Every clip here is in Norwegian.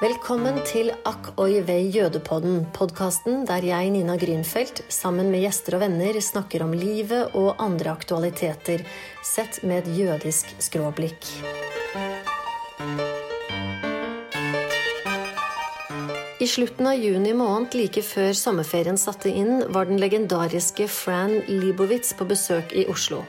Velkommen til Akk oi vei jødepodden, podkasten der jeg, Nina Grünfeldt, sammen med gjester og venner snakker om livet og andre aktualiteter, sett med et jødisk skråblikk. I slutten av juni måned, like før sommerferien satte inn, var den legendariske Fran Libowitz på besøk i Oslo.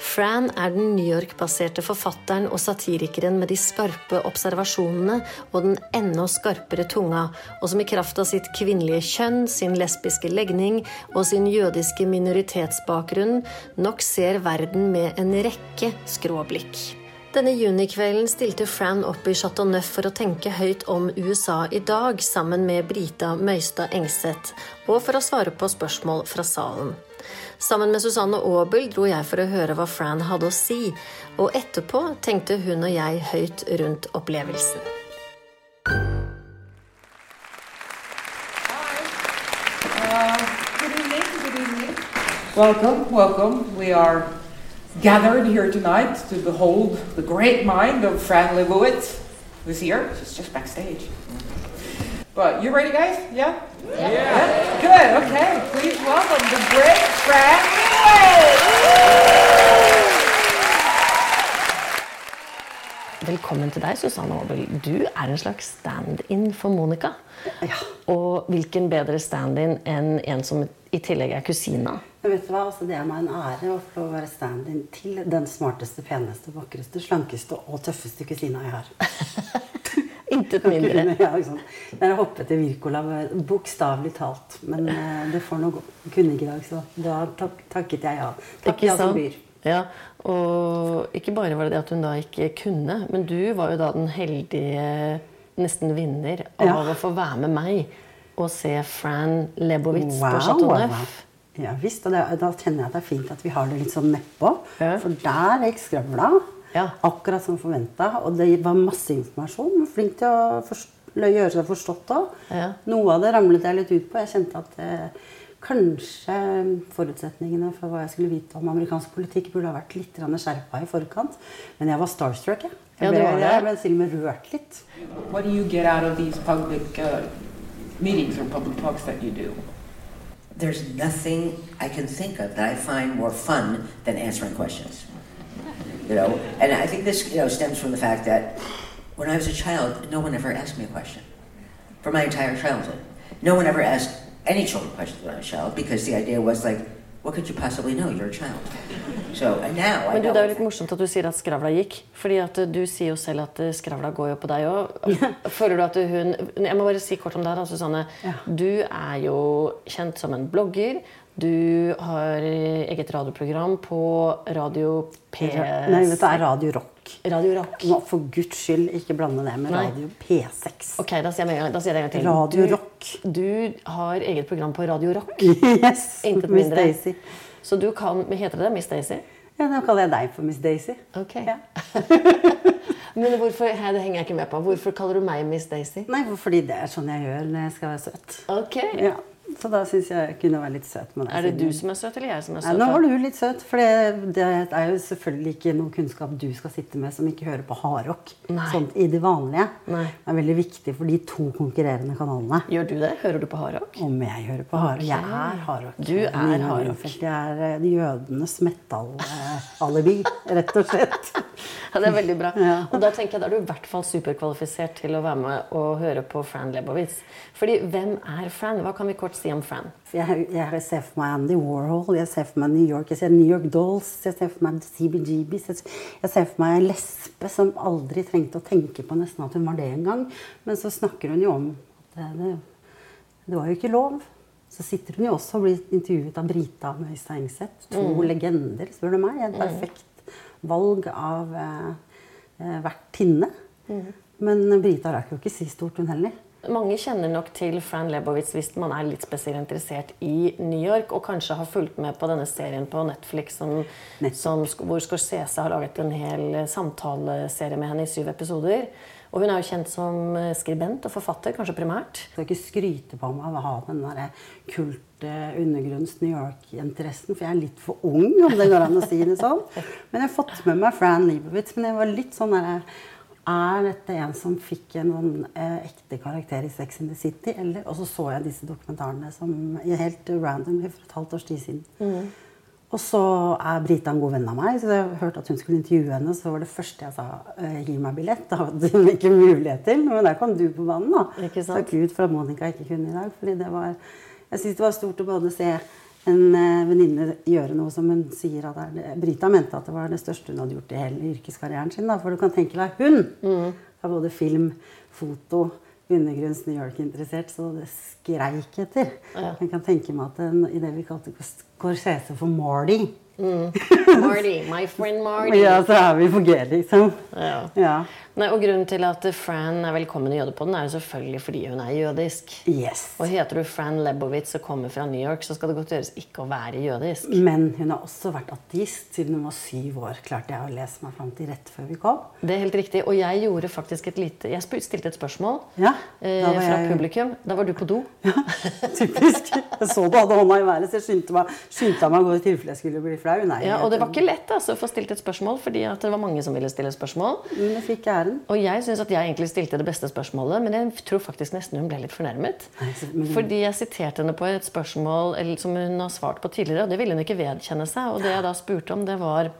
Fran er den New York-baserte forfatteren og satirikeren med de skarpe observasjonene og den enda skarpere tunga, og som i kraft av sitt kvinnelige kjønn, sin lesbiske legning og sin jødiske minoritetsbakgrunn nok ser verden med en rekke skråblikk. Denne junikvelden stilte Fran opp i Chateau Neuf for å tenke høyt om USA i dag, sammen med Brita Møystad Engseth, og for å svare på spørsmål fra salen. Sammen med Susanne Aabel dro jeg for å høre hva Fran hadde å si, og etterpå tenkte hun og jeg høyt rundt opplevelsen. Good evening, good evening. Welcome, welcome. We are gathered here tonight to behold the great mind of Fran Lebowitz, who's here. She's just backstage. But you ready, guys? Yeah? Yeah. Good, okay. Please welcome the great Velkommen til deg, Susanne Aabel. Du er en slags stand-in for Monica. Og hvilken bedre stand-in enn en som i tillegg er kusina? Vet du hva? Altså, det er meg en ære å få være stand-in til den smarteste, peneste, vakreste, slankeste og tøffeste kusina jeg har. Intet mindre. Ja, liksom. har hoppet i Wirkola, bokstavelig talt. Men eh, det får nå gå. Kunne ikke i dag, så da tak takket jeg ja. Takk ja som byr. Ja, og ikke bare var det det at hun da ikke kunne, men du var jo da den heldige nesten vinner av Ja. å få være med meg og se Fran Lebowitz på Wow, Chateau wow. Neuf. Ja visst. Og det, da kjenner jeg at det er fint at vi har det litt sånn nedpå. Ja. For der gikk skravla. Ja. Akkurat som forventa. Og det var masse informasjon. Flink til å forst- gjøre seg forstått òg. Ja. Noe av det ramlet jeg litt ut på. Jeg kjente at eh, kanskje forutsetningene for hva jeg skulle vite om amerikansk politikk, burde ha vært litt skjerpa i forkant. Men jeg var starstruck, jeg. Ja, Jeg du ble, jeg ble til og med rørt litt. What do you get out of these public uh, meetings or public talks that you do? There's nothing I can think of that I find more fun than answering questions. You know, and I think this, you know, stems from the fact that when I was a child, no one ever asked me a question. For my entire childhood, no one ever asked any children questions when I was a child because the idea was like, what could you possibly know? You're a child. So and now I Men du. Det er jo litt morsomt at du sier at skravla gikk. fordi at eh, du sier jo selv at eh, skravla går jo på deg òg. Føler du at du, hun Jeg må bare si kort om deg, da, Susanne. Ja. Du er jo kjent som en blogger. Du har eget radioprogram på Radio P... Nei, vet du, det er Radio Rock. Radio Rock. Nå, for guds skyld ikke blande det med Nei. Radio P6. Ok, da sier jeg, da sier jeg en gang til. Radio du, Rock. Du har eget program på Radio Rock. Yes, Intet Miss mindre. Daisy. Så du kan Heter det Miss Daisy? Ja, Nå kaller jeg deg for Miss Daisy. Ok. Ja. Men hvorfor, Hei, det henger jeg ikke med på. Hvorfor kaller du meg Miss Daisy? Nei, fordi det er sånn jeg gjør når jeg skal være søt. Ok. Ja, Så da syns jeg jeg kunne være litt søt med deg. Er det du som er søt, eller jeg som er søt? nå var du litt søt, for det, det er jo selvfølgelig ikke noe kunnskap du skal sitte med som ikke hører på hardrock. Sånn i det vanlige. Nei. Det er veldig viktig for de to konkurrerende kanalene. Gjør du det? Hører du på hardrock? Om jeg hører på hardrock. Jeg er hardrock. Du er hardrock. Jeg er eh, jødenes metall-alibi, rett og slett. Ja, det er veldig bra. Ja. Og da tenker jeg da er du i hvert fall superkvalifisert til å være med og høre på Fran Lebowitz. Fordi hvem er Fran? Hva kan vi kort om Fran? Jeg, jeg ser for meg Andy Warhol, jeg ser for meg New York, jeg ser New York Dolls, jeg ser for meg CBGBs. Jeg, ser for meg en lesbe som aldri trengte å tenke på nesten at hun var det engang. Men så snakker hun jo om at det, det, var jo ikke lov. Så sitter hun jo også og blir intervjuet av Brita med Øystein Engseth. To legender, spør du meg. Et perfekt valg av eh, vertinne. Mm. Men Brita rakk jo ikke si stort, hun heller. Mange kjenner nok til Fran Lebowitz hvis man er litt spesielt interessert i New York, og kanskje har fulgt med på denne serien på Netflix som, som, hvor Scorsese har laget en hel eh, samtaleserie med henne i syv episoder. Og hun er jo kjent som eh, skribent og forfatter, kanskje primært. Jeg skal ikke skryte på meg av å ha den der kulte undergrunns New York-interessen, for jeg er litt for ung, om det går an å si det sånn. Men jeg har fått med meg Fran Lebowitz, men jeg var litt sånn der Er dette en som fikk en sånn eh, ekte karakter i Sex in the City? Eller, og så så jeg disse dokumentarene som helt randomly for et halvt års tid siden. Og så er Brita en god venn av meg, så jeg hørte at hun skulle intervjue henne. Så var det første jeg sa eh, gi meg billett. Det hadde hun ikke mulighet til. Men der kom du på banen, da. Ikke sant? Takk Gud for at Monica ikke kunne i dag. fordi det var, Jeg syns det var stort å både se en eh, venninne gjøre noe som hun sier at er det, Brita mente at det var det største hun hadde gjort i hele yrkeskarrieren sin. Da. For du kan tenke deg hun har både film, foto, undergrunns New York-interessert, så det skreik etter. Ja. Jeg kan tenke meg at en, i det vi kalte Corsese for Marty Marty, my friend Marty. Ja, så er vi på G, liksom. Ja. Ja. Nei, og Grunnen til at Fran er velkommen i Jødepodden, er jo selvfølgelig fordi hun er jødisk. Yes. Og heter du Fran Lebowitz og kommer fra New York, så skal det godt gjøres ikke å være jødisk. Men hun har også vært ateist siden hun var syv år. Klarte jeg å lese meg fram til rett før vi kom. Det er helt riktig. Og jeg gjorde faktisk et lite Jeg stilte et spørsmål Ja, eh, fra jeg- publikum. Da var du på do. Ja, Typisk. Jeg så du hadde hånda i været, så jeg skyndte meg, skyndte meg å gå i tilfelle jeg skulle bli flau. Nei, Ja, og det var ikke lett altså, å få stilt et spørsmål, fordi at det var mange som ville stille spørsmål. Men jeg fikk æren. Og jeg syns at jeg egentlig stilte det beste spørsmålet, men jeg tror faktisk nesten hun ble litt fornærmet. Nei, så- men- Fordi jeg siterte henne på et spørsmål eller, som hun har svart på tidligere, og det ville hun ikke vedkjenne seg. Og det jeg da spurte om, det var.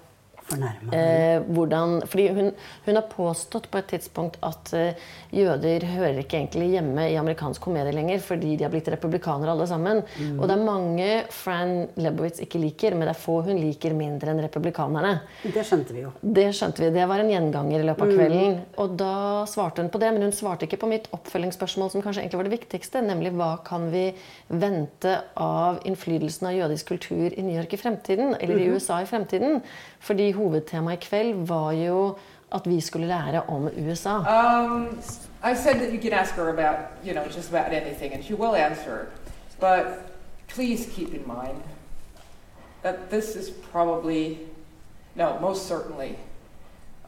Eh, hvordan Fordi hun, hun har påstått på et tidspunkt at eh, jøder hører ikke egentlig hjemme i amerikansk komedie lenger fordi de har blitt republikanere alle sammen. Og det er mange Fran Lebowitz ikke liker, men det er få hun liker mindre enn republikanerne. Det skjønte vi jo. Det skjønte vi. Det var en gjenganger i løpet av kvelden. Og da svarte hun på det, men hun svarte ikke på mitt oppfølgingsspørsmål, som kanskje egentlig var det viktigste, nemlig hva kan vi vente av innflytelsen av jødisk kultur i New York i fremtiden, eller i USA i fremtiden? Fordi hovedtemaet i kveld var jo at vi skulle lære om USA. Um, I said that you can ask her about, you know, just about anything, and she will answer. But please keep in mind that this is probably, no, most certainly,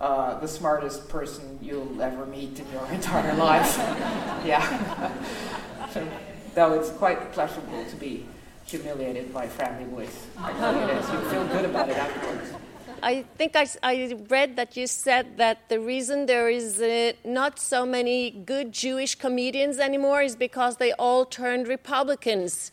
uh, the smartest person you'll ever meet in your entire life. yeah. So, though it's quite pleasurable to be humiliated by Franny Woods. I tell you this, you feel good about it afterwards. I think I read that you said that the reason there is uh, not so many good Jewish comedians anymore is because they all turned Republicans.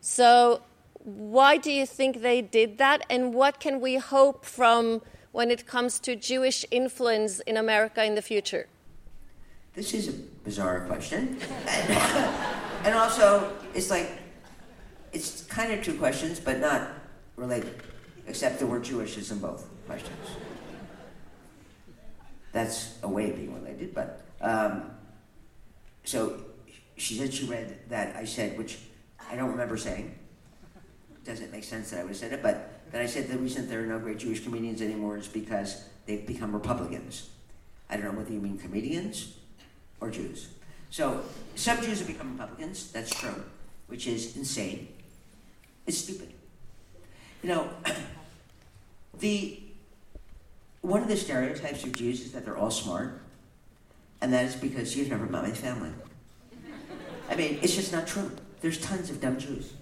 So, why do you think they did that, and what can we hope from when it comes to Jewish influence in America in the future? This is a bizarre question. And, and also, it's like, it's kind of two questions, but not related, except the word Jewish is in both questions. That's a way of being related, but. Um, so she said she read that I said, which I don't remember saying. Doesn't make sense that I would have said it, but that I said the reason there are no great Jewish comedians anymore is because they've become Republicans. I don't know whether you mean comedians or Jews. So some Jews have become Republicans, that's true, which is insane. It's stupid. You know, the one of the stereotypes of Jews is that they're all smart, and that is because you've never met my family. I mean, it's just not true. There's tons of dumb Jews.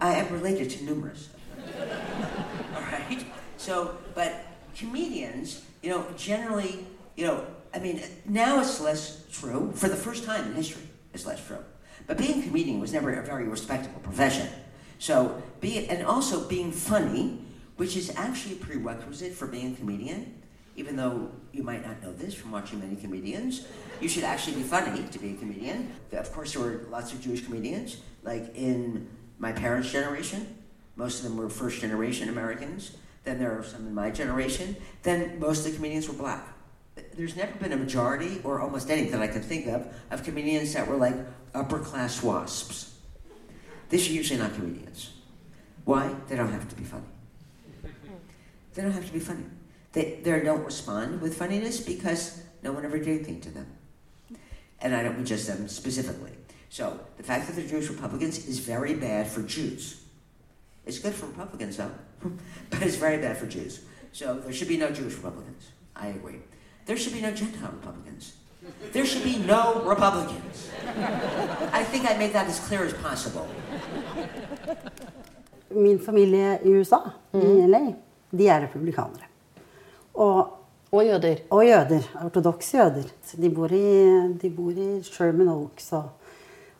I am related to numerous. All right. So, but comedians, you know, generally, you know, I mean, now it's less true. For the first time in history, it's less true. But being a comedian was never a very respectable profession. So, be and also being funny, which is actually a prerequisite for being a comedian. Even though you might not know this from watching many comedians, you should actually be funny to be a comedian. Of course, there were lots of Jewish comedians, like in my parents' generation. Most of them were first generation Americans. Then there are some in my generation. Then most of the comedians were black. There's never been a majority, or almost any that I can think of, of comedians that were like upper class wasps. These are usually not comedians. Why? They don't have to be funny. They don't have to be funny. They, they don't respond with funniness because no one ever did anything to them. And I don't mean just them specifically. So the fact that they're Jewish Republicans is very bad for Jews. It's good for Republicans, though, but it's very bad for Jews. So there should be no Jewish Republicans. I agree. There should be no Gentile Republicans. There should be no Republicans. I think I made that as clear as possible. Min familie i USA, i mm-hmm. LA, de er republikanere. Og Og jøder. Og jøder. Ortodokse jøder. De bor, i, de bor i Sherman Oaks og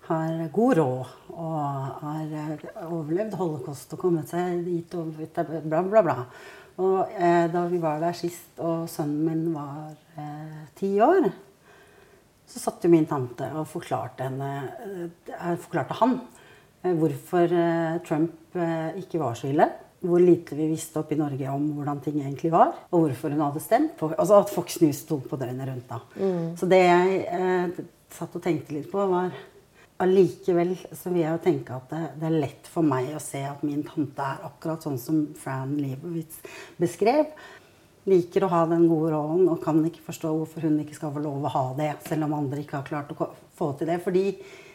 har god råd. Og har eh, overlevd holocaust og kommet seg dit og bla, bla, bla. Og eh, da vi var der sist, og sønnen min var eh, ti år, så satt jo min tante og forklarte, henne, eh, forklarte han eh, hvorfor eh, Trump ikke var så ille hvor lite vi visste oppe i Norge om hvordan ting egentlig var, og hvorfor hun hadde stemt. Altså at Fox News sto på døgnet rundt da. Mm. Så det jeg eh, satt og tenkte litt på, var allikevel så vil jeg jo tenke at det, det, er lett for meg å se at min tante er akkurat sånn som Fran Leibowitz beskrev. Liker å ha den gode rollen og kan ikke forstå hvorfor hun ikke skal få lov å ha det, selv om andre ikke har klart å få til det. Fordi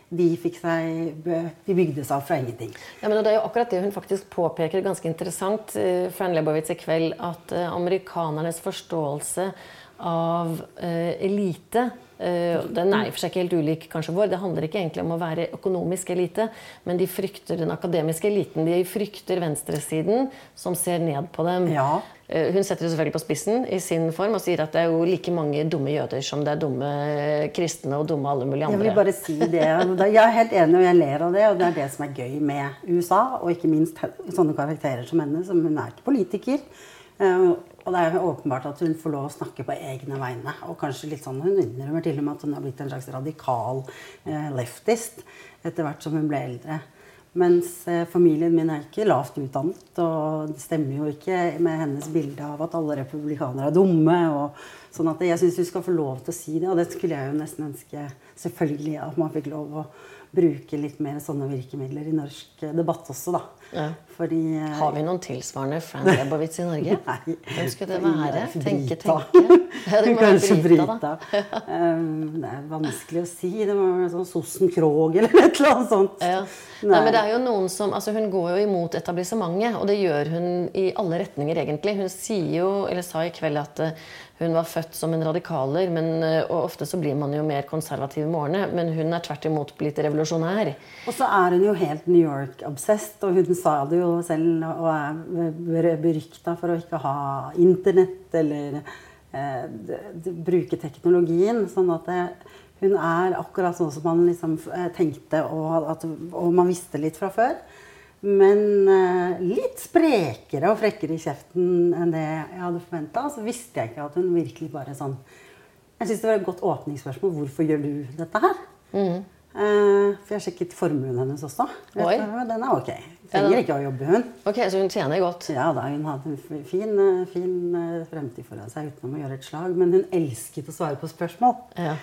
de seg De bygde seg opp fra ingenting. Ja, men Det er jo akkurat det hun faktisk påpeker ganske interessant uh, Fran Lebowitz i kveld. At uh, amerikanernes forståelse av uh, elite Den er i for seg ikke helt ulik kanskje vår. Det handler ikke egentlig om å være økonomisk elite, men de frykter den akademiske eliten. De frykter venstresiden, som ser ned på dem. Ja. Eh, hun setter det selvfølgelig på spissen i sin form og sier at det er jo like mange dumme jøder som det er dumme kristne og dumme alle mulige andre. Jeg vil bare si det. Jeg er helt enig, og jeg ler av det. Og det er det som er gøy med USA, og ikke minst sånne karakterer som henne. som Hun er ikke politiker. Eh, og det er jo åpenbart at hun får lov å snakke på egne vegne. Og kanskje litt sånn, Hun innrømmer til og med at hun har blitt en slags radikal eh, leftist etter hvert som hun ble eldre. Mens eh, familien min er ikke lavt utdannet, og det stemmer jo ikke med hennes bilde av at alle republikanere er dumme. og sånn at Jeg syns hun skal få lov til å si det, og det skulle jeg jo nesten ønske selvfølgelig at man fikk lov å bruke litt mer sånne virkemidler i norsk debatt også, da. Ja. Fordi, eh, Har vi noen tilsvarende Fran Lebowitz i Norge? Nei. Hvem skulle det være? Tenke, tenke. Ja, det må Kanskje Brita. Brita. um, det er vanskelig å si. Det må være sånn Sossen Krog eller et eller annet sånt. Ja. Nei. Nei. men det er jo noen som, altså Hun går jo imot etablissementet, og det gjør hun i alle retninger, egentlig. Hun sier jo, eller sa i kveld at uh, hun var født som en radikaler, men, og ofte så blir man jo mer konservativ med årene. Men hun er tvert imot blitt revolusjonær. Og så er hun jo helt New York-obsessed, og hun sa det jo selv og er berykta for å ikke ha internett eller eh, bruke teknologien. Sånn at det, hun er akkurat sånn som man liksom eh, tenkte, og, at, og, man visste litt fra før. Men eh, litt sprekere og frekkere i kjeften enn det jeg hadde forventa. Så visste jeg ikke at hun virkelig bare sånn Jeg syns det var et godt åpningsspørsmål. Hvorfor gjør du dette her? Mm. Uh, for jeg sjekket formuen hennes også. Oi. Den er ok. Trenger ikke å jobbe, hun. Ok, Så hun tjener godt? Ja da, hun hadde en fin, eh, fin eh, fremtid foran seg utenom å gjøre et slag. Men hun elsket å svare på spørsmål. Ja.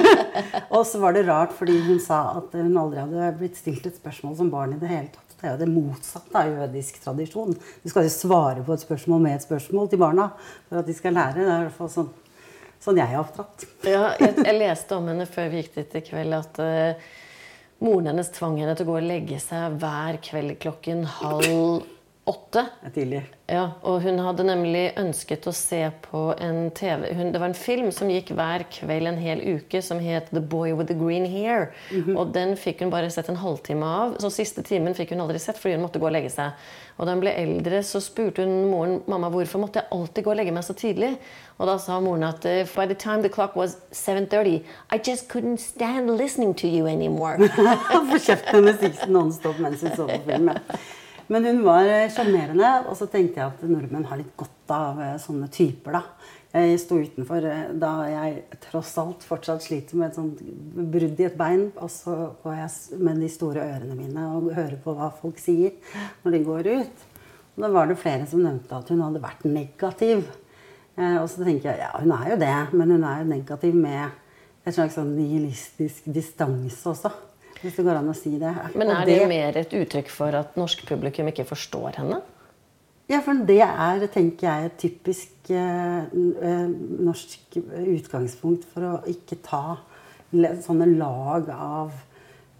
og så var det rart, fordi hun sa at hun aldri hadde blitt stilt et spørsmål som barn i det hele tatt. Det er jo det motsatte av jødisk tradisjon. Du skal jo svare på et spørsmål med et spørsmål til barna for at de skal lære. Det er i hvert fall sånn Sånn jeg er oppdratt. ja, jeg, jeg, leste om henne før vi gikk dit i kveld, at uh, moren hennes tvang henne til å gå og legge seg hver kveld klokken halv åtte. Tidlig. Ja, og hun hadde nemlig ønsket å se på en TV hun, Det var en film som gikk hver kveld en hel uke, som het 'The Boy with the Green Hair'. Mm -hmm. Og den fikk hun bare sett en halvtime av. Så siste timen fikk hun aldri sett fordi hun måtte gå og legge seg. Og da hun ble eldre, så spurte hun moren mamma hvorfor måtte jeg alltid gå og legge meg så tidlig. Og da sa moren at uh, by the time the clock was 7.30, I just couldn't stand listening to you anymore. For kjeften hennes gikk nonstop mens hun så på filmen. Men hun var eh, sjarmerende, og så tenkte jeg at nordmenn har litt godt av eh, sånne typer. da. Jeg sto utenfor eh, da jeg tross alt fortsatt sliter med et sånt brudd i et bein. Og så går jeg med de store ørene mine og hører på hva folk sier når de går ut. Og da var det flere som nevnte at hun hadde vært negativ. Og så tenker jeg ja, hun er jo det, men hun er jo negativ med et slags sånn nihilistisk distanse også. Hvis det går an å si det. Men er det, det mer et uttrykk for at norsk publikum ikke forstår henne? Ja, for det er, tenker jeg, et typisk eh, eh norsk utgangspunkt for å ikke ta sånne lag av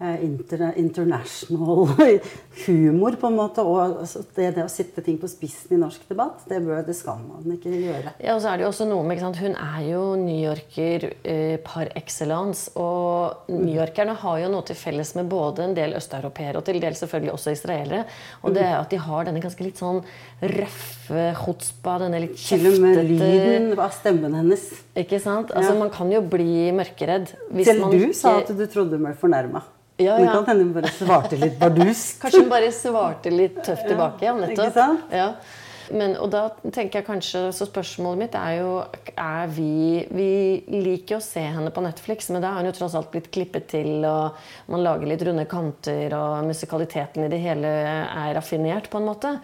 inter, international humor, på en måte. Og altså, det, det å sette ting på spissen i norsk debatt, det, bør, det skal man ikke gjøre. Ja, og så er det jo også noe med, ikke sant? Hun er jo newyorker eh, par excellence. Og newyorkerne har jo noe til felles med både en del østeuropeere og til dels selvfølgelig også israelere. Og det er at de har denne ganske litt sånn røffe chutzpa, denne litt Til og med lyden av stemmen hennes. Ikke sant? Altså, Ja. Man kan jo bli mørkeredd. Selv man du ikke- sa at du trodde hun ble fornærma. Ja, Det kan hende hun bare svarte litt bardust. Kanskje hun bare svarte litt tøft tilbake. Ja, nettopp. ikke sant? Ja. Men, og da tenker jeg kanskje, så Spørsmålet mitt er jo er vi, vi liker å se henne på Netflix, men da har hun jo tross alt blitt klippet til, og man lager litt runde kanter, og musikaliteten i det hele er raffinert på en måte.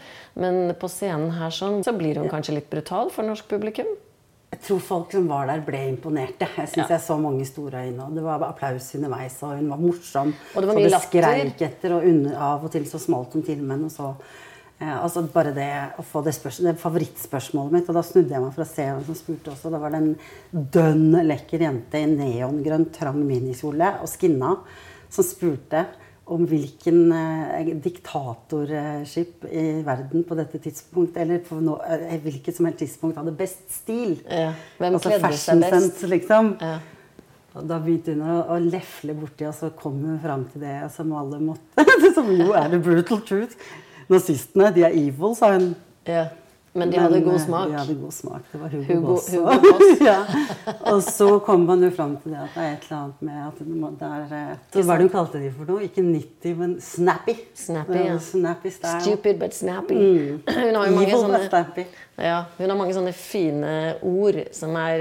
Men på scenen her sånn, så blir hun kanskje litt brutal for norsk publikum. Jeg tror folk som var der, ble imponerte. Jeg syns jeg så mange store øyne. og Det var applaus underveis, og hun var morsom. Og det var så mye det latter. skreik etter, og under, av og til så smalt hun til med henne. så... Eh, altså bare det å få det, det favorittspørsmålet mitt, og da snudde jeg meg for å se hvem som spurte også. Da var det en dønn lekker jente i neongrønn, trang minikjole og skinna som spurte om hvilken eh, diktatorskip i verden på dette tidspunktet, eller på no, eh, hvilket som helst tidspunkt hadde best stil. Ja. Hvem altså kledde seg best? liksom. Ja. Og da begynte hun å, å lefle borti, og så kom hun fram til det som alle måtte. som jo er the brutal truth. Nazistene, de er evil, sa hun. Ja. Men de hadde Men, god eh, smak. De hadde god smak. Det var Hugo, Hugo- Boss. Hugo Boss. ja. Og så kom man jo fram til det at det er et eller annet med at må- det er eh, Hva var det hun kalte de for noe? Ikke 90, men snappy. Snappy, ja. Snappy style. Stupid but snappy. Mm. Hun har jo mange Evil sånne snappy. Ja, hun har mange sånne fine ord som er,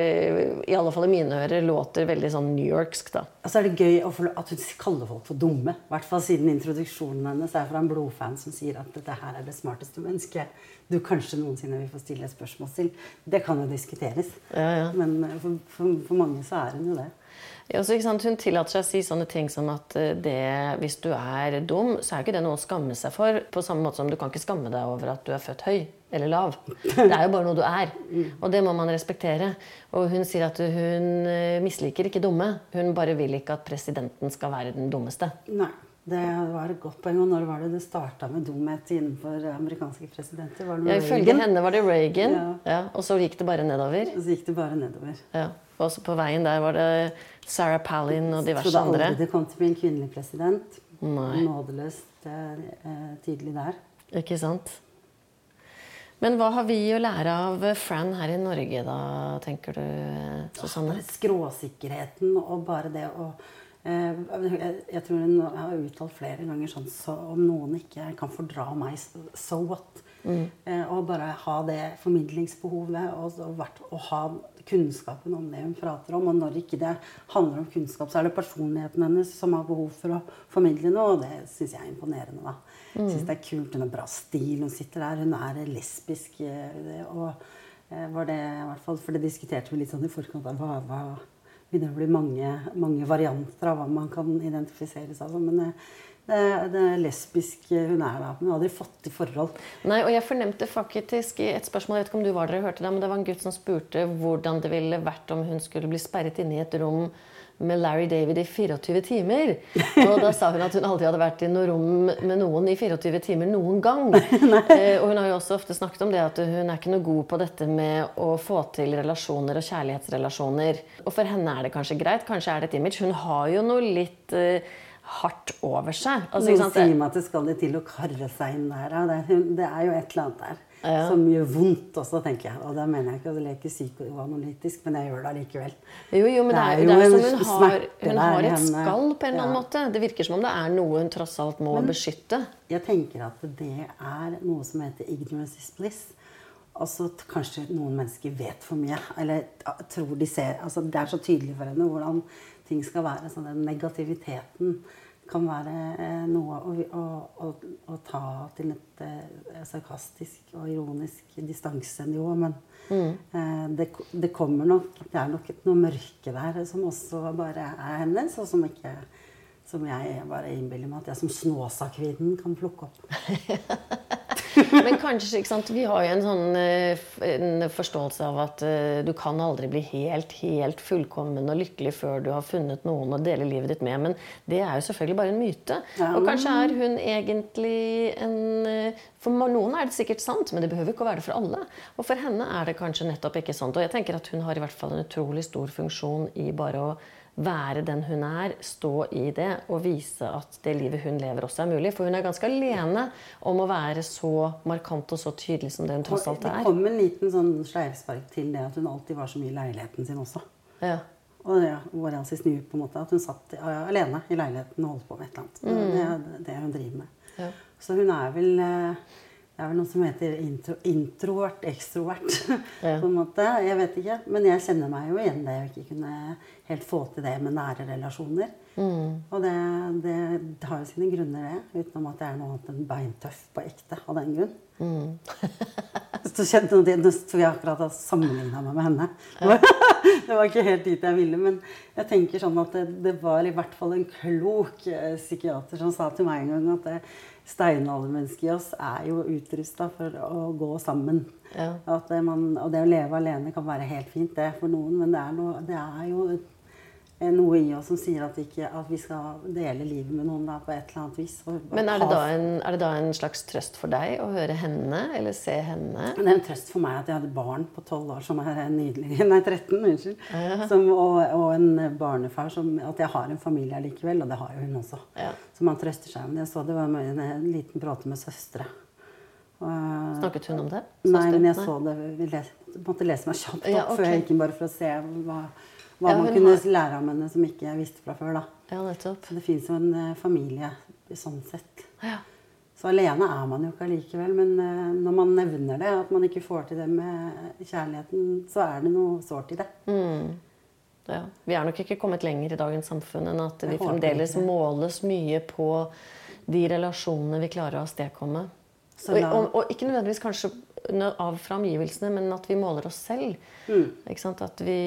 i alle fall i mine ører, låter veldig sånn New Yorksk, da. Og så er det gøy at hun kaller folk for dumme. I hvert fall siden introduksjonen hennes er fra en blodfan som sier at dette her er det smarteste mennesket du kanskje noensinne vil få stille et spørsmål til. Det kan jo diskuteres. Ja, ja. Men eh, for, for, for mange så er hun jo det. Ja, så? Hun tillater seg å si sånne ting som at eh, det, hvis du er dum, så er jo ikke det noe å skamme seg for. På samme måte som du kan ikke skamme deg over at du er født høy eller lav. Det er jo bare noe du er. Og det må man respektere. Og hun sier at hun eh, misliker ikke dumme. Hun bare vil ikke at presidenten skal være den dummeste. Nei, det var et godt poeng. Og når var det det starta med dumhet innenfor amerikanske presidenter? Var det Ja, ifølge henne var det Reagan, Ja. ja, og så gikk det bare nedover. Og så gikk det bare nedover. Ja. Og så på veien der var det Sarah Palin og diverse trodde aldri andre. det kom til å bli en kvinnelig president. Nei. Nådeløst eh, tidlig der. Ikke sant? Men hva har vi å lære av Fran her i Norge, da, tenker du, Susanne? Ja, skråsikkerheten og bare det å eh, jeg, tror hun har uttalt flere ganger sånn så om noen ikke kan fordra meg, so what? Mm. og bare ha det formidlingsbehovet og, så og ha kunnskapen om det hun prater om. Og når ikke det handler om kunnskap, så er det personligheten hennes som har behov for å formidle noe, og det syns jeg er imponerende. da. Jeg synes det er kult. Hun har bra stil. Hun sitter der. Hun er lesbisk. eh, og eh, var det i hvert fall, For det diskuterte vi litt sånn i forkant av hva, hva begynner å bli mange, mange varianter av hva man kan identifisere seg som. Men eh, det, det lesbisk eh, hun er da. Hun har aldri fått i forhold. Nei, og jeg fornemte faktisk i et spørsmål, jeg vet ikke om du var der og hørte det, men det var en gutt som spurte hvordan det ville vært om hun skulle bli sperret inne i et rom med Larry David i 24 timer. Og da sa hun at hun aldri hadde vært i noe rom med noen i 24 timer noen gang. Eh, og hun har jo også ofte snakket om det at hun er ikke noe god på dette med å få til relasjoner og kjærlighetsrelasjoner. Og for henne er det kanskje greit, kanskje er det et image. Hun har jo noe litt eh, hardt over seg. Altså, Noen sier meg at det skal litt til å karre seg inn der. Det, det er jo et eller annet der Ja. som gjør vondt også, tenker jeg. Og da mener jeg ikke å leke psykoanalytisk, men jeg gjør det allikevel. Jo, jo, men det er, Det er det er jo en som hun har, hun har et skall på en eller annen Ja. måte. Det virker som om det er noe hun tross alt må beskytte. Jeg tenker at det er noe som heter ignorance is bliss. Altså kanskje noen mennesker vet for mye. Eller tror de ser altså Det er så tydelig for henne hvordan ting skal være. Så den negativiteten kan være eh, noe å, å, å, å ta til et eh, sarkastisk og ironisk distansenivå. Men eh, det, det kommer nok Det er nok noe mørke der som også bare er hennes, og som ikke som jeg bare innbiller meg at jeg som Snåsakvinnen kan plukke opp. Men kanskje, ikke sant, Vi har jo en sånn eh, en forståelse av at eh, du kan aldri bli helt, helt fullkommen og lykkelig før du har funnet noen å dele livet ditt med. Men det er jo selvfølgelig bare en myte. Og kanskje er hun egentlig en eh, For noen er det sikkert sant, men det behøver ikke å være det for alle. Og for henne er det kanskje nettopp ikke sant. Og jeg tenker at hun har i hvert fall en utrolig stor funksjon i bare å være den hun er, stå i det og vise at det livet hun lever, også er mulig. For hun er ganske alene om å være så markant og så tydelig som det hun tross alt er. Det kom en liten sånn sleivspark til det at hun alltid var så mye i leiligheten sin også. Ja. Og det var altså i snu på en måte, at hun satt alene i leiligheten og holdt på med et eller annet. Det er det hun driver med. Mm. Ja. Så hun er vel eh, Det er vel noe som heter intro, introvert, ekstrovert. Ja. på en måte. Jeg vet ikke. Men jeg kjenner meg jo igjen det jeg ikke kunne helt få til det med nære relasjoner. Mm. Og det, det, det har jo sine grunner, det. Utenom at jeg er noe annet enn beintøff på ekte av den grunn. Mm. Så kjente jeg, Nå tror jeg akkurat har sammenligna meg med henne. det var ikke helt dit jeg ville. Men jeg tenker sånn at det, det var i hvert fall en klok eh, psykiater som sa til meg en gang at det steinaldermennesket i oss er jo utrusta for å gå sammen. Ja. At man, og det å leve alene kan være helt fint, det for noen, men det er, noe, det er jo eh, noe i oss som sier at ikke, at vi skal dele livet med noen da, på et eller annet vis. Men er det, da en, er det da en slags trøst for deg å høre henne eller se henne? Det er en trøst for meg at jeg hadde barn på 12 år som er nydelig Nei, 13, unnskyld. Som, og, og en barnefar som At jeg har en familie likevel, og det har jo hun også. Ja. Så man trøster seg. Men jeg så det var en, en liten bråte med søstre. Og, Snakket hun om det? nei, men jeg Nei. så det vi måtte lese meg kjapt opp Ja, okay. før jeg gikk inn, bare for å se hva, hva Ja, man kunne har- lære om henne som ikke jeg visste fra før. da. Ja, nettopp. Så det fins jo en eh, familie sånn sett. Ja. Så alene er man jo ikke allikevel. Men eh, når man nevner det, at man ikke får til det med kjærligheten, så er det noe sårt i det. Ja. Vi er nok ikke kommet lenger i dagens samfunn enn at vi fremdeles ikke. måles mye på de relasjonene vi klarer å avstedkomme. Og, og, og ikke nødvendigvis kanskje av fra omgivelsene, men at vi måler oss selv. Mm. At vi,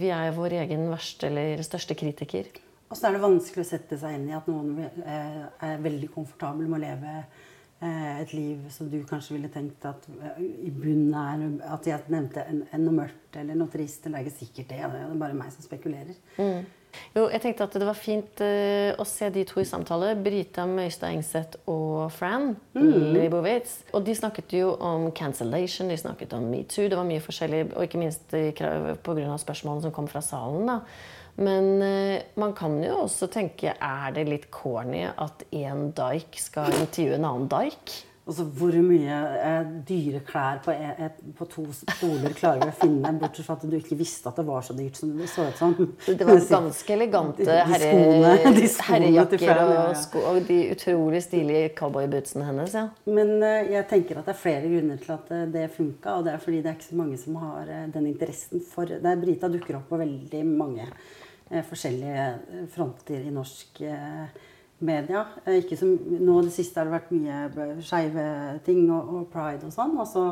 vi er vår egen verste eller største kritiker. Og så er det vanskelig å sette seg inn i at noen eh, er veldig komfortabel med å leve eh, et liv som du kanskje ville tenkt at eh, i bunnen er At jeg nevnte en, en noe mørkt eller noe trist. Eller det er ikke sikkert det. Det er bare meg som spekulerer. Jo, jeg tenkte at det var fint uh, å se de to i samtale. Brita Møystad Engseth og Fran Leibowitz. Og de snakket jo om cancellation, de snakket om metoo. Det var mye forskjellig, og ikke minst pga. spørsmålene som kom fra salen. da. Men uh, man kan jo også tenke er det litt corny at en daik skal intervjue en annen daik? Og så hvor mye eh, dyre klær på, e, e, på to stoler klarer vi å finne, bortsett fra at du ikke visste at det var så dyrt som det så ut som. Det var ganske elegante herrejakker og, ja, ja. sko, og de utrolig stilige cowboybootsene hennes. ja. Men eh, jeg tenker at det er flere grunner til at eh, det funka. Og det er fordi det er ikke så mange som har eh, den interessen for det. Brita dukker opp på veldig mange eh, forskjellige eh, fronter i norsk eh, media. Eh, ikke som, nå det siste har det vært mye skeive ting og, og pride og sånn. Og så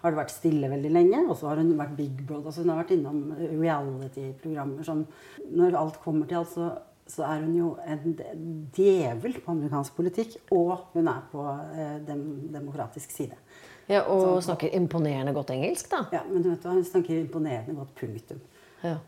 har det vært stille veldig lenge. Og så har hun vært Big Brother. Altså hun har vært innom reality-programmer som Når alt kommer til alt, så, så er hun jo en djevel på amerikansk politikk. Og hun er på eh, dem, demokratisk side. Ja, Og snakker imponerende godt engelsk, da. Ja, men du vet hva, hun snakker imponerende godt punktum. Ja.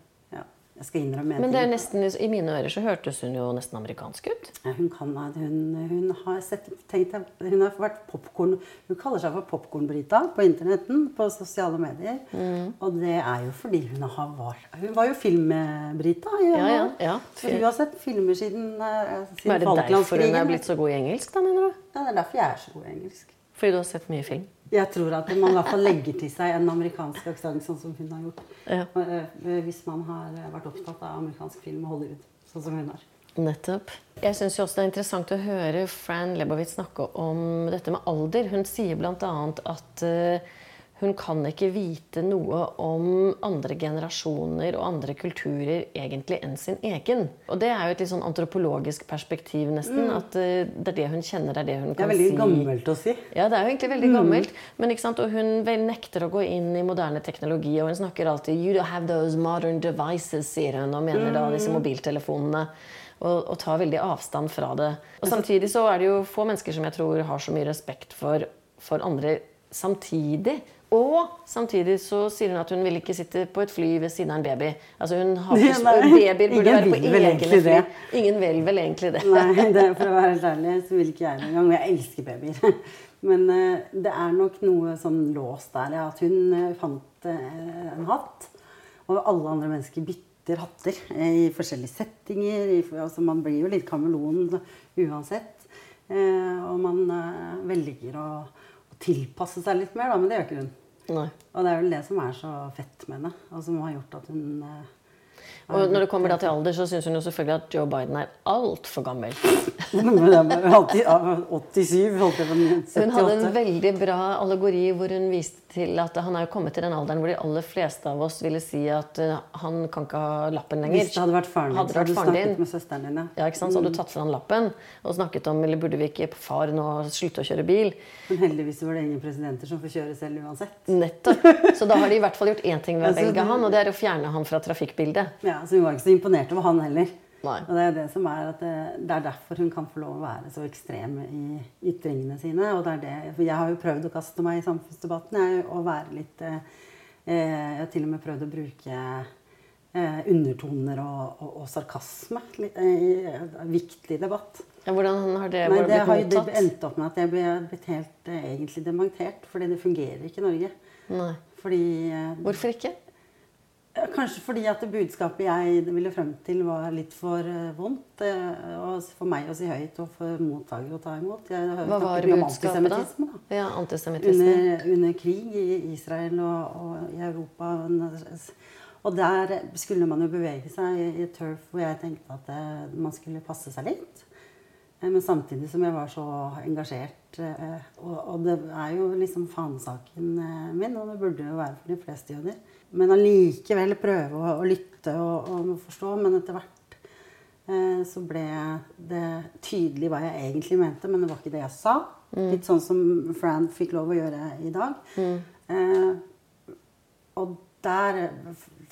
Jeg skal innrømme en Men det er nesten, i mine ører så hørtes hun jo nesten amerikansk ut. Ja, Hun, kan, hun, hun har sett tenkt, Hun har vært popcorn Hun kaller seg for Popkorn-Brita på internetten, på sosiale medier. Mm. Og det er jo fordi hun har var, Hun var jo film-Brita. Ja, ja, ja. For hun har sett filmer siden. Men siden er det derfor hun er blitt så god i engelsk, da, mener du? Ja, det er derfor jeg er så god i engelsk. Fordi du har sett mye film? Jeg tror at man i hvert fall legger til seg en amerikansk aksent, sånn som hun har gjort. Ja. Eh, Hvis man har vært opptatt av amerikansk film og Hollywood, sånn som hun har. Nettopp. Jeg syns også det er interessant å høre Fran Lebowitz snakke om dette med alder. Hun sier bl.a. at eh, hun kan ikke vite noe om andre generasjoner og andre kulturer egentlig enn sin egen. Og det er jo et litt sånn antropologisk perspektiv, nesten. At eh, det er det hun kjenner, det er det hun kan si. Det er veldig si. gammelt å si. Ja, det er jo egentlig veldig gammelt. Men ikke sant? Og hun nekter å gå inn i moderne teknologi. Og hun snakker alltid You don't have those modern devices, sier hun, og mener da disse mobiltelefonene. Og, og tar veldig avstand fra det. Og samtidig så er det jo få mennesker som jeg tror har så mye respekt for for andre samtidig. Og samtidig så sier hun at hun vil ikke sitte på et fly ved siden av en baby. Altså hun har ikke, Nei, Babyer burde være på egne fly. det. Ingen vil vel egentlig det. Nei, det, for å være helt ærlig så vil ikke jeg det engang. Og jeg elsker babyer. Men eh, det er nok noe sånn låst der. Ja, at hun eh, fant eh, en hatt, og alle andre mennesker bytter hatter i forskjellige settinger. I, altså man blir jo litt kameleon uansett. Og man velger å, å tilpasse seg litt mer, da, men det gjør ikke hun. Nei. Og det er vel det som er så fett med henne, og som har gjort at hun eh, Og når det kommer til alder, så syns hun jo selvfølgelig at Joe Biden er altfor gammel. Men det er alltid- ja, 87, holdt jeg på Hun hadde en veldig bra allegori hvor hun viste til at han er jo kommet til den alderen hvor de aller fleste av oss ville si at eh, han kan ikke ha lappen lenger. Hvis det hadde vært faren din, Hadde du vært faren snakket din, med søsteren din. Ja, ikke sant? Så hadde du tatt fra han lappen og snakket om eller burde vi ikke far nå slutte å kjøre bil. Men heldigvis var det ingen presidenter som får kjøre selv uansett. Nettopp. Så da har de i hvert fall gjort én ting ved å velge han, og det er å fjerne han fra trafikkbildet. Ja, Så hun var ikke så imponert over han heller. Nei. Og det er det som er at det, det er derfor hun kan få lov å være så ekstrem i ytringene sine. Og det er det, for jeg har jo prøvd å kaste meg i samfunnsdebatten jeg, og være litt eh, Jeg har til og med prøvd å bruke eh, undertoner og, og, og sarkasme eh, i eh, viktig debatt. Ja, hvordan har det Nei, blitt det har jo det endte endt opp med at jeg ble blitt helt eh, egentlig dementert. Fordi det fungerer ikke i Norge. Nei. Fordi eh, Hvorfor ikke? Kanskje fordi at budskapet jeg ville frem til, var litt for eh, vondt. eh, for meg å si høyt, og for mottaker å ta imot. Jeg Hva var budskapet da? Ja, antisemittisme. Under, under krig i Israel og, og i Europa. Og der skulle man jo bevege seg i, i turf hvor jeg tenkte at det, man skulle passe seg litt. Eh, Men samtidig som jeg var så engasjert. eh, Og, og det er jo liksom fanesaken eh, min, og det burde jo være for de fleste jøder. Men allikevel prøve å, å lytte og, og forstå. Men etter hvert eh, så ble det tydelig hva jeg egentlig mente, men det var ikke det jeg sa. Litt sånn som Fran fikk lov å gjøre i dag. Eh, og der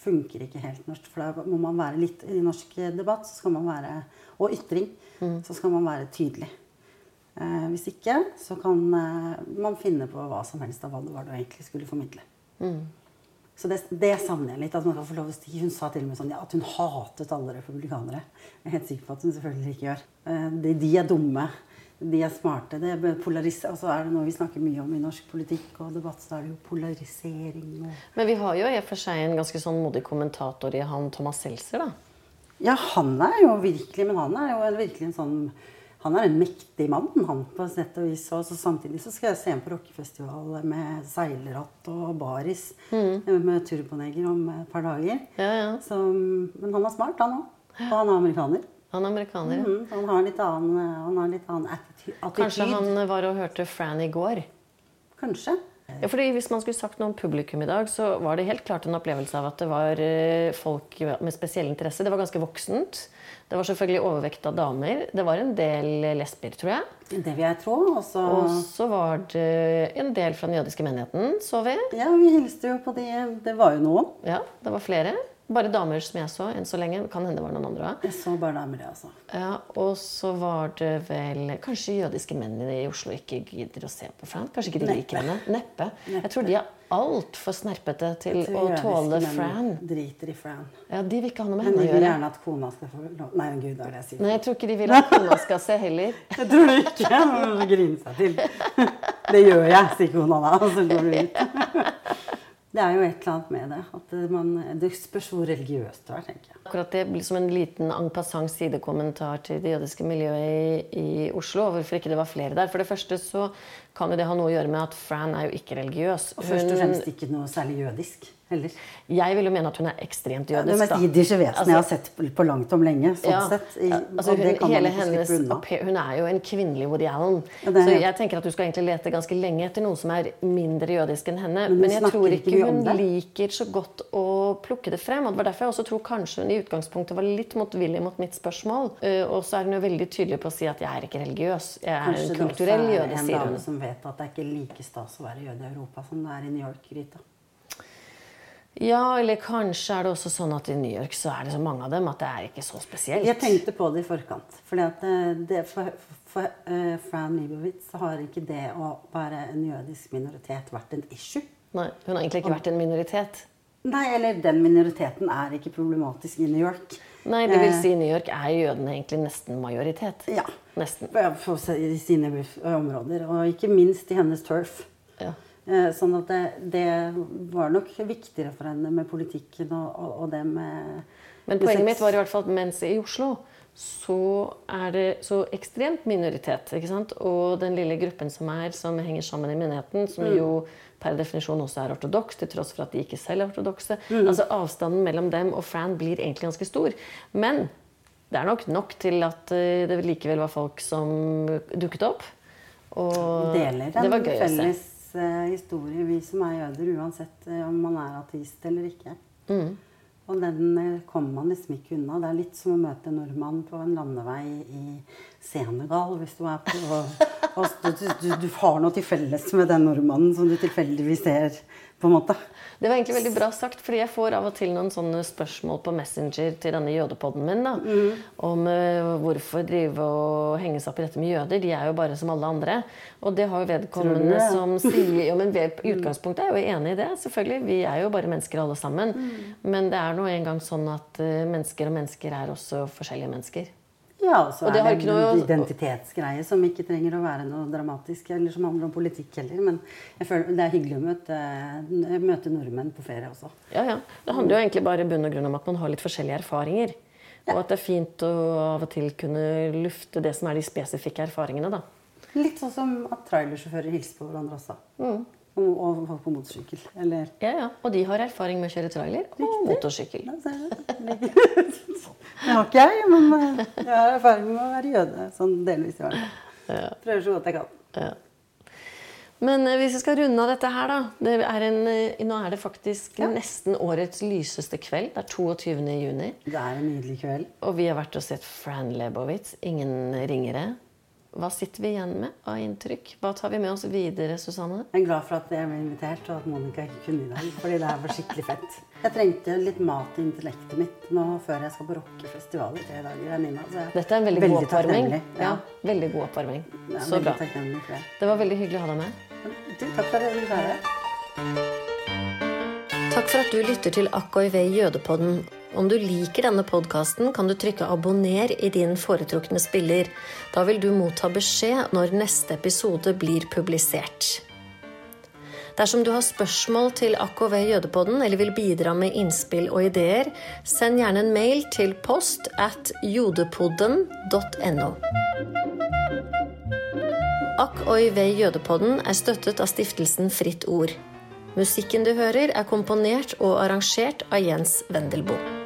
funker ikke helt norsk, for da må man være litt I norsk debatt så skal man være, og ytring så skal man være tydelig. Eh, hvis ikke så kan eh, man finne på hva som helst av hva det var du egentlig skulle formidle. Så det, det savner jeg litt. at man kan få lov å si. Hun sa til og med sånn, ja, at hun hatet alle republikanere. Jeg er helt sikker på at hun selvfølgelig ikke gjør. Eh, De, de er dumme. De er smarte. Det er altså er det noe vi snakker mye om i norsk politikk og debatt, så er det jo polarisering og Men vi har jo i og for seg en ganske sånn modig kommentator i han Thomas Seltzer, da. Ja, han er jo virkelig Men han er jo virkelig en sånn Han er en mektig mann, han, på sett og vis. Og så samtidig så skal jeg se ham på rockefestival med seilratt og baris mm. med turboneger om et par dager. Ja, ja. Så, men han er smart, han òg. Og han er amerikaner. Han er amerikaner. ja. Mm, han har litt annen, han har litt annen attitude. Kanskje han var og hørte Fran i går. Kanskje. Ja, fordi Hvis man skulle sagt noe om publikum i dag, så var det helt klart en opplevelse av at det var eh, folk med spesiell interesse. Det var ganske voksent. Det var selvfølgelig overvekt av damer. Det var en del lesber, tror jeg. Det vil jeg tro. Og så Og så var det en del fra den jødiske menigheten, så vi. Ja, vi hilste jo på de Det var jo noen. Ja, det var flere. Bare damer som jeg så enn så lenge. Kan hende det var noen andre òg. Jeg så bare damer, jeg, altså. Ja, og så var det vel Kanskje jødiske menn i Oslo ikke gidder å se på Fran? Kanskje ikke de liker henne? Neppe. Jeg tror de er altfor snerpete til å tåle Fran. Driter i Fran. Ja, De vil ikke ha noe med Men de vil gjerne at kona skal få lov Nei, gud, det er det jeg sier. Nei, jeg tror ikke de vil at kona skal se heller. Jeg tror det ikke. Man må grine seg til. Det gjør jeg, sier kona da, og så går du ut. Det er jo et eller annet med det. At man, det spørs hvor religiøst du er, tenker jeg. Akkurat det blir som en liten en passant sidekommentar til det jødiske miljøet i, i Oslo. og Hvorfor ikke det var flere der. For det første så kan jo det ha noe å gjøre med at Fran er jo ikke religiøs. Og først og fremst ikke noe særlig jødisk heller. Jeg vil jo mene at hun er ekstremt jødisk. Det jødisk. mest jiddische vesenet Altså- jeg har sett på- langt om lenge. sånn Ja, sett. I, altså hun, hele hennes Hun er jo en kvinnelig Woody Allen. Ja, så jeg tenker at du skal egentlig lete ganske lenge etter noen som er mindre jødisk enn henne. Men, Men, jeg tror ikke ikke hun liker så godt å plukke det frem. Og det var derfor jeg også tror kanskje hun i utgangspunktet var litt motvillig mot mitt spørsmål. Eh, og så er hun jo veldig tydelig på å si at jeg er ikke religiøs. Jeg er Kanskje en det også kulturell er en dame som vet at det er ikke like stas å være jøde i Europa som det er i New York, Rita. Ja, eller kanskje er det også sånn at i New York så er det så mange av dem at det er ikke så spesielt. Jeg tenkte på det i forkant. Fordi at eh, det, for for uh, Fran Libowitz har ikke det å være en jødisk minoritet vært en issue. Nei, hun har egentlig ikke vært en minoritet. Nei, eller den minoriteten er ikke problematisk i New York. Nei, det vil Eh, si i New York er jødene egentlig nesten majoritet. Ja. Nesten. I sine områder. Og ikke minst i hennes turf. Ja. Eh, Sånn at det, det var nok viktigere for henne med politikken og, og, og det med Men poenget mitt var i hvert fall at mens i Oslo så er det så ekstremt minoritet. ikke sant? Og den lille gruppen som er, som henger sammen i menigheten, som Mm. jo per definisjon også er ortodoks, til tross for at de ikke selv er ortodokse. Mm. Altså Avstanden mellom dem og Fran blir egentlig ganske stor. Men det er nok nok til at eh, det likevel var folk som dukket opp. Og deler det var gøy felles historie, vi som er jøder, uansett eh, om man er ateist eller ikke. Mm. Og den eh, kommer man liksom ikke unna. Det er litt som å møte en nordmann på en landevei i Senegal. Hvis du er på og du, du, du har noe til felles med den nordmannen som du tilfeldigvis ser, på en måte. Det var egentlig veldig bra sagt, fordi jeg får av og til noen sånne spørsmål på Messenger til denne jødepodden min. da, Om uh, hvorfor drive og henge seg opp i dette med jøder. De er jo bare som alle andre. Og det har jo vedkommende det? som sier jo, men ved, I utgangspunktet er jeg jo enig i det. selvfølgelig. Vi er jo bare mennesker alle sammen. Men det er nå engang sånn at uh, mennesker og mennesker er også forskjellige mennesker. Ja, og så Og det er det en noe- identitetsgreie som ikke trenger å være noe dramatisk, eller som handler om politikk heller. Men jeg føler det er hyggelig å møte, møte nordmenn på ferie også. Ja, ja. Det handler jo egentlig bare bunn og grunn om at man har litt forskjellige erfaringer. Og at det er fint å av og til kunne lufte det som er de spesifikke erfaringene. da. Litt sånn som at trailersjåfører hilser på hverandre også. Mm. Og, og folk på motorsykkel. Eller Ja, ja. Og de har erfaring med å kjøre trailer og motorsykkel. Ja, ser du. Det har ikke jeg, men eh, jeg har erfaring med å være jøde. Sånn delvis i hvert fall. Prøver så godt jeg kan. Ja. Men eh, hvis vi skal runde av dette her, da. Det er en, eh, nå er det faktisk nesten årets lyseste kveld. Det er 22. juni. Det er en nydelig kveld. Og vi har vært og sett Fran Lebowitz. Ingen ringere. Hva sitter vi igjen med av inntrykk? Hva tar vi med oss videre, Susanne? Jeg er glad for at jeg ble invitert, og at Monica ikke kunne i dag. Fordi det her var skikkelig fett. Jeg trengte litt mat i intellektet mitt nå før jeg skal på rockefestival i tre dager. Nina, så jeg Dette er en veldig, god oppvarming. Ja, Ja. veldig god oppvarming. Er Så bra. det. Det var veldig hyggelig å ha deg med. Du, takk for at jeg ville være her. Takk for at du lytter til AKIV Jødepodden. Om du liker denne podkasten, kan du trykke 'abonner' i din foretrukne spiller. Da vil du motta beskjed når neste episode blir publisert. Dersom du har spørsmål til AKV Jødepodden eller vil bidra med innspill og ideer, send gjerne en mail til post at jodepodden.no. AKOIV Jødepodden er støttet av stiftelsen Fritt Ord. Musikken du hører, er komponert og arrangert av Jens Wendelboe.